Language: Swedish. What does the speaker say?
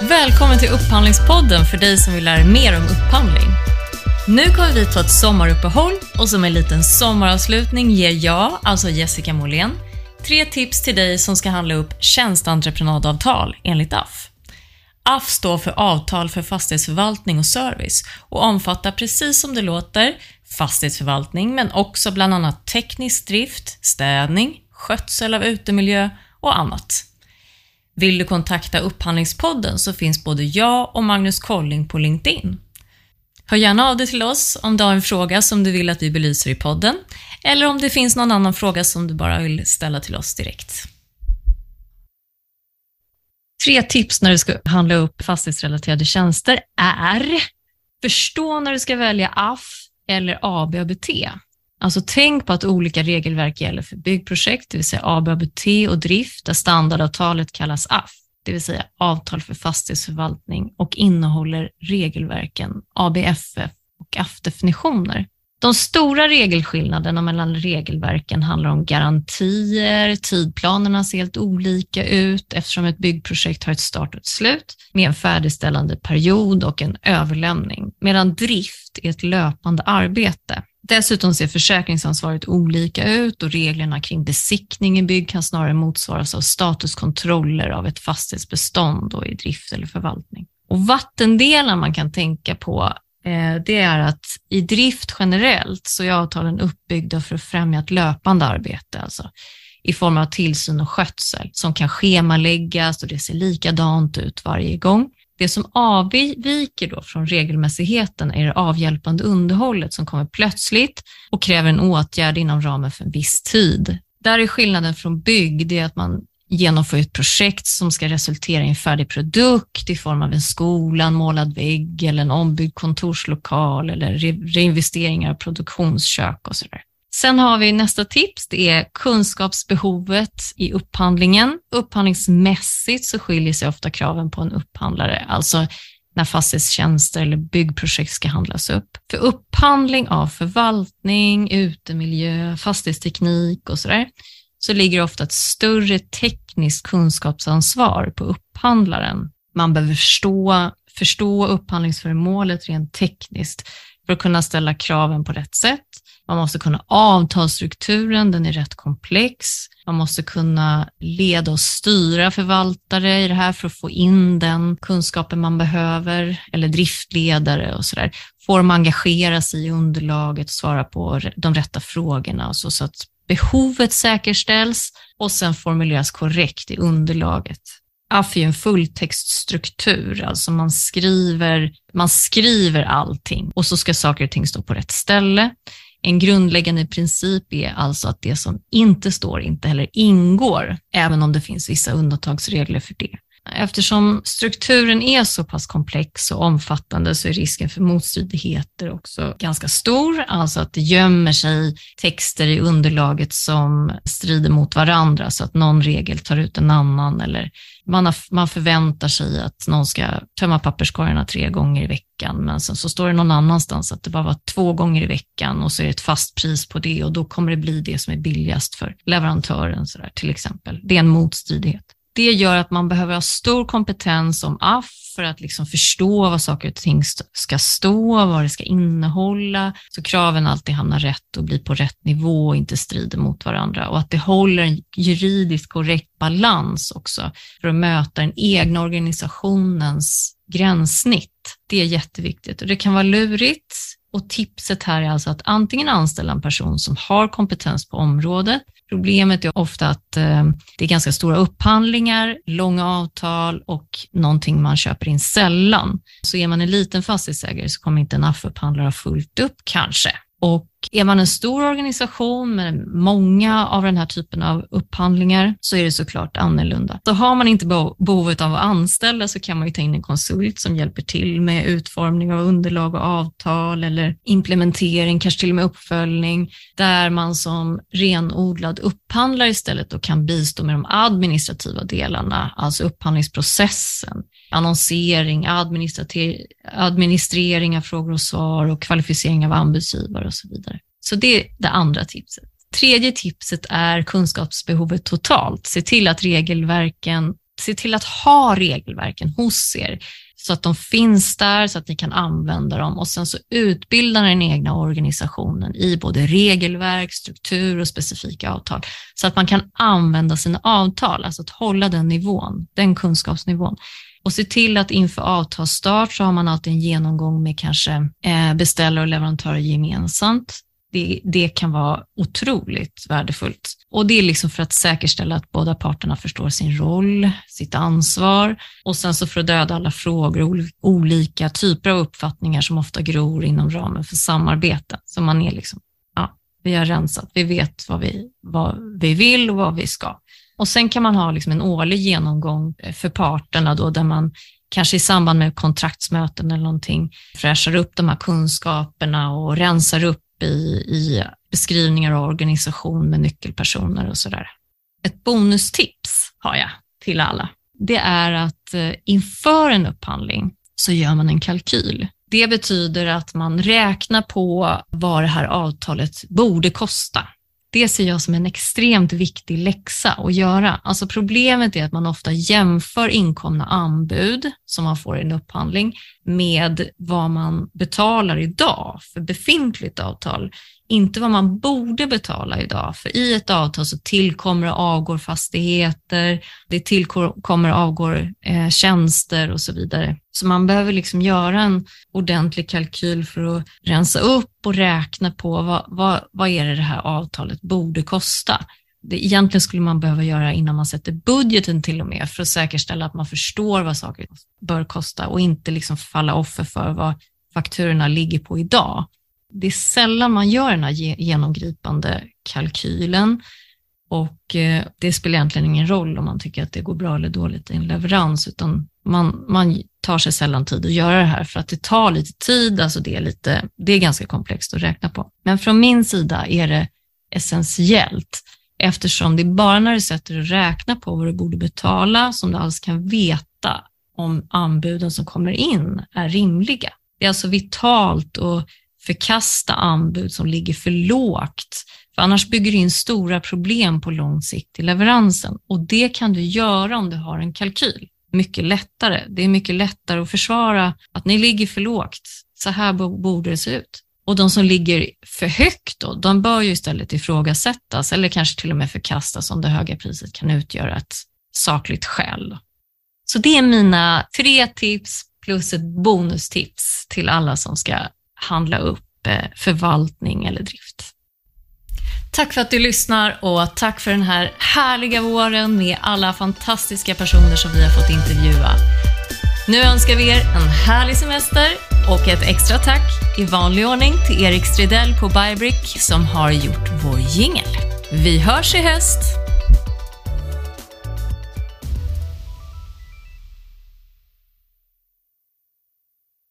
Välkommen till Upphandlingspodden för dig som vill lära dig mer om upphandling. Nu kommer vi ta ett sommaruppehåll och som en liten sommaravslutning ger jag, alltså Jessica Molén, tre tips till dig som ska handla upp tjänsteentreprenadavtal enligt AF. AF står för Avtal för fastighetsförvaltning och service och omfattar precis som det låter fastighetsförvaltning men också bland annat teknisk drift, städning, skötsel av utemiljö och annat. Vill du kontakta Upphandlingspodden så finns både jag och Magnus Colling på LinkedIn. Hör gärna av dig till oss om du har en fråga som du vill att vi belyser i podden eller om det finns någon annan fråga som du bara vill ställa till oss direkt. Tre tips när du ska handla upp fastighetsrelaterade tjänster är Förstå när du ska välja AF eller ABABT. Alltså tänk på att olika regelverk gäller för byggprojekt, det vill säga ABABT och drift, där standardavtalet kallas AF, det vill säga avtal för fastighetsförvaltning och innehåller regelverken ABFF och AF-definitioner. De stora regelskillnaderna mellan regelverken handlar om garantier, tidplanerna ser helt olika ut eftersom ett byggprojekt har ett start och ett slut med en färdigställande period och en överlämning, medan drift är ett löpande arbete. Dessutom ser försäkringsansvaret olika ut och reglerna kring besiktning i bygg kan snarare motsvaras av statuskontroller av ett fastighetsbestånd och i drift eller förvaltning. Och vattendelar man kan tänka på eh, det är att i drift generellt så är avtalen uppbyggda för att främja ett löpande arbete, alltså i form av tillsyn och skötsel som kan schemaläggas och det ser likadant ut varje gång. Det som avviker då från regelmässigheten är det avhjälpande underhållet som kommer plötsligt och kräver en åtgärd inom ramen för en viss tid. Där är skillnaden från bygg, det är att man genomför ett projekt som ska resultera i en färdig produkt i form av en skola, en målad vägg eller en ombyggd kontorslokal eller reinvesteringar av produktionskök och sådär. Sen har vi nästa tips, det är kunskapsbehovet i upphandlingen. Upphandlingsmässigt så skiljer sig ofta kraven på en upphandlare, alltså när fastighetstjänster eller byggprojekt ska handlas upp. För upphandling av förvaltning, utemiljö, fastighetsteknik och sådär, så ligger ofta ett större tekniskt kunskapsansvar på upphandlaren. Man behöver förstå, förstå upphandlingsföremålet rent tekniskt för att kunna ställa kraven på rätt sätt. Man måste kunna avtalsstrukturen, den är rätt komplex. Man måste kunna leda och styra förvaltare i det här för att få in den kunskapen man behöver, eller driftledare och sådär. Får de engagera sig i underlaget, svara på de rätta frågorna och så, så att behovet säkerställs och sen formuleras korrekt i underlaget. AFI är en fulltextstruktur, alltså man skriver, man skriver allting och så ska saker och ting stå på rätt ställe. En grundläggande princip är alltså att det som inte står inte heller ingår, även om det finns vissa undantagsregler för det. Eftersom strukturen är så pass komplex och omfattande så är risken för motstridigheter också ganska stor, alltså att det gömmer sig texter i underlaget som strider mot varandra så att någon regel tar ut en annan eller man, har, man förväntar sig att någon ska tömma papperskorgarna tre gånger i veckan, men sen så står det någon annanstans att det bara var två gånger i veckan och så är det ett fast pris på det och då kommer det bli det som är billigast för leverantören, så där, till exempel. Det är en motstridighet. Det gör att man behöver ha stor kompetens om AF för att liksom förstå vad saker och ting ska stå, vad det ska innehålla, så kraven alltid hamnar rätt och blir på rätt nivå och inte strider mot varandra. Och att det håller en juridiskt korrekt balans också för att möta den egna organisationens gränssnitt. Det är jätteviktigt. Och det kan vara lurigt och tipset här är alltså att antingen anställa en person som har kompetens på området Problemet är ofta att eh, det är ganska stora upphandlingar, långa avtal och någonting man köper in sällan. Så är man en liten fastighetsägare så kommer inte en AF-upphandlare ha fullt upp kanske. Och är man en stor organisation med många av den här typen av upphandlingar så är det såklart annorlunda. Så har man inte behovet av att anställa så kan man ju ta in en konsult som hjälper till med utformning av underlag och avtal eller implementering, kanske till och med uppföljning, där man som renodlad upphandlare istället då kan bistå med de administrativa delarna, alltså upphandlingsprocessen, annonsering, administrering av frågor och svar och kvalificering av anbudsgivare och så vidare. Så det är det andra tipset. Tredje tipset är kunskapsbehovet totalt. Se till att regelverken se till att ha regelverken hos er så att de finns där så att ni kan använda dem och sen så utbildar den egna organisationen i både regelverk, struktur och specifika avtal så att man kan använda sina avtal, alltså att hålla den nivån, den kunskapsnivån och se till att inför avtalsstart så har man alltid en genomgång med kanske eh, beställare och leverantörer gemensamt det, det kan vara otroligt värdefullt. Och det är liksom för att säkerställa att båda parterna förstår sin roll, sitt ansvar och sen så för att döda alla frågor och olika typer av uppfattningar som ofta gror inom ramen för samarbete. Så man är liksom, ja, vi har rensat, vi vet vad vi, vad vi vill och vad vi ska. Och sen kan man ha liksom en årlig genomgång för parterna då, där man kanske i samband med kontraktsmöten eller någonting fräschar upp de här kunskaperna och rensar upp i, i beskrivningar av organisation med nyckelpersoner och sådär. Ett bonustips har jag till alla. Det är att eh, inför en upphandling så gör man en kalkyl. Det betyder att man räknar på vad det här avtalet borde kosta det ser jag som en extremt viktig läxa att göra. Alltså problemet är att man ofta jämför inkomna anbud som man får i en upphandling med vad man betalar idag för befintligt avtal inte vad man borde betala idag. För i ett avtal så tillkommer och avgår fastigheter, det tillkommer och avgår eh, tjänster och så vidare. Så man behöver liksom göra en ordentlig kalkyl för att rensa upp och räkna på vad, vad, vad är det det här avtalet borde kosta. Det egentligen skulle man behöva göra innan man sätter budgeten till och med för att säkerställa att man förstår vad saker bör kosta och inte liksom falla offer för vad fakturorna ligger på idag det är sällan man gör den här genomgripande kalkylen och eh, det spelar egentligen ingen roll om man tycker att det går bra eller dåligt i en leverans, utan man, man tar sig sällan tid att göra det här för att det tar lite tid, alltså det är, lite, det är ganska komplext att räkna på. Men från min sida är det essentiellt eftersom det är bara när du sätter och räknar på vad du borde betala som du alls kan veta om anbuden som kommer in är rimliga. Det är alltså vitalt och förkasta anbud som ligger för lågt. För annars bygger du in stora problem på lång sikt i leveransen och det kan du göra om du har en kalkyl. Mycket lättare. Det är mycket lättare att försvara att ni ligger för lågt. Så här borde det se ut. Och de som ligger för högt då, de bör ju istället ifrågasättas eller kanske till och med förkastas om det höga priset kan utgöra ett sakligt skäl. Så det är mina tre tips plus ett bonustips till alla som ska handla upp eh, förvaltning eller drift. Tack för att du lyssnar och tack för den här härliga våren med alla fantastiska personer som vi har fått intervjua. Nu önskar vi er en härlig semester och ett extra tack i vanlig ordning till Erik Stridell på Bybrick som har gjort vår jingel. Vi hörs i höst!